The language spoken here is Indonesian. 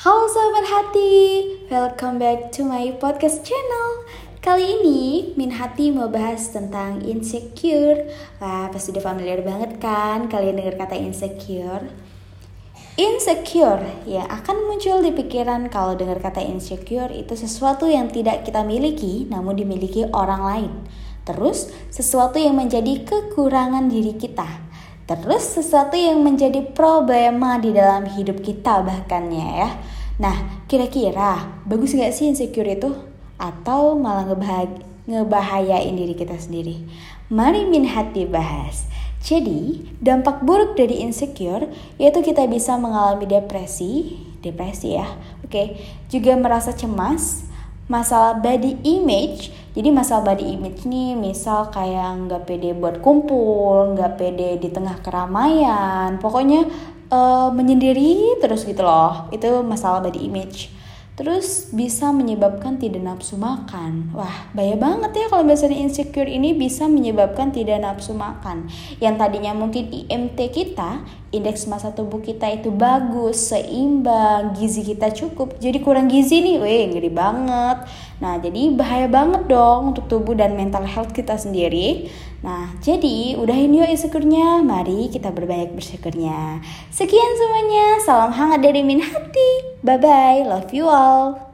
Halo Sobat Hati, welcome back to my podcast channel. Kali ini Min Hati mau bahas tentang insecure. Wah pasti udah familiar banget kan kalian dengar kata insecure? Insecure ya akan muncul di pikiran kalau dengar kata insecure itu sesuatu yang tidak kita miliki namun dimiliki orang lain. Terus sesuatu yang menjadi kekurangan diri kita Terus sesuatu yang menjadi problema di dalam hidup kita bahkannya ya. Nah, kira-kira bagus gak sih insecure itu? Atau malah ngebahayain diri kita sendiri? Mari min hati bahas. Jadi, dampak buruk dari insecure yaitu kita bisa mengalami depresi, depresi ya. Oke, juga merasa cemas, masalah body image jadi masalah body image nih misal kayak nggak pede buat kumpul nggak pede di tengah keramaian pokoknya uh, menyendiri terus gitu loh itu masalah body image Terus bisa menyebabkan tidak nafsu makan. Wah, bahaya banget ya kalau misalnya insecure ini bisa menyebabkan tidak nafsu makan. Yang tadinya mungkin IMT kita, indeks masa tubuh kita itu bagus, seimbang, gizi kita cukup. Jadi kurang gizi nih, weh ngeri banget. Nah, jadi bahaya banget dong untuk tubuh dan mental health kita sendiri. Nah, jadi udahin yuk insecure-nya. Mari kita berbanyak bersyukurnya. Sekian semuanya. Salam hangat dari Min Hati. Bye-bye. Love you all.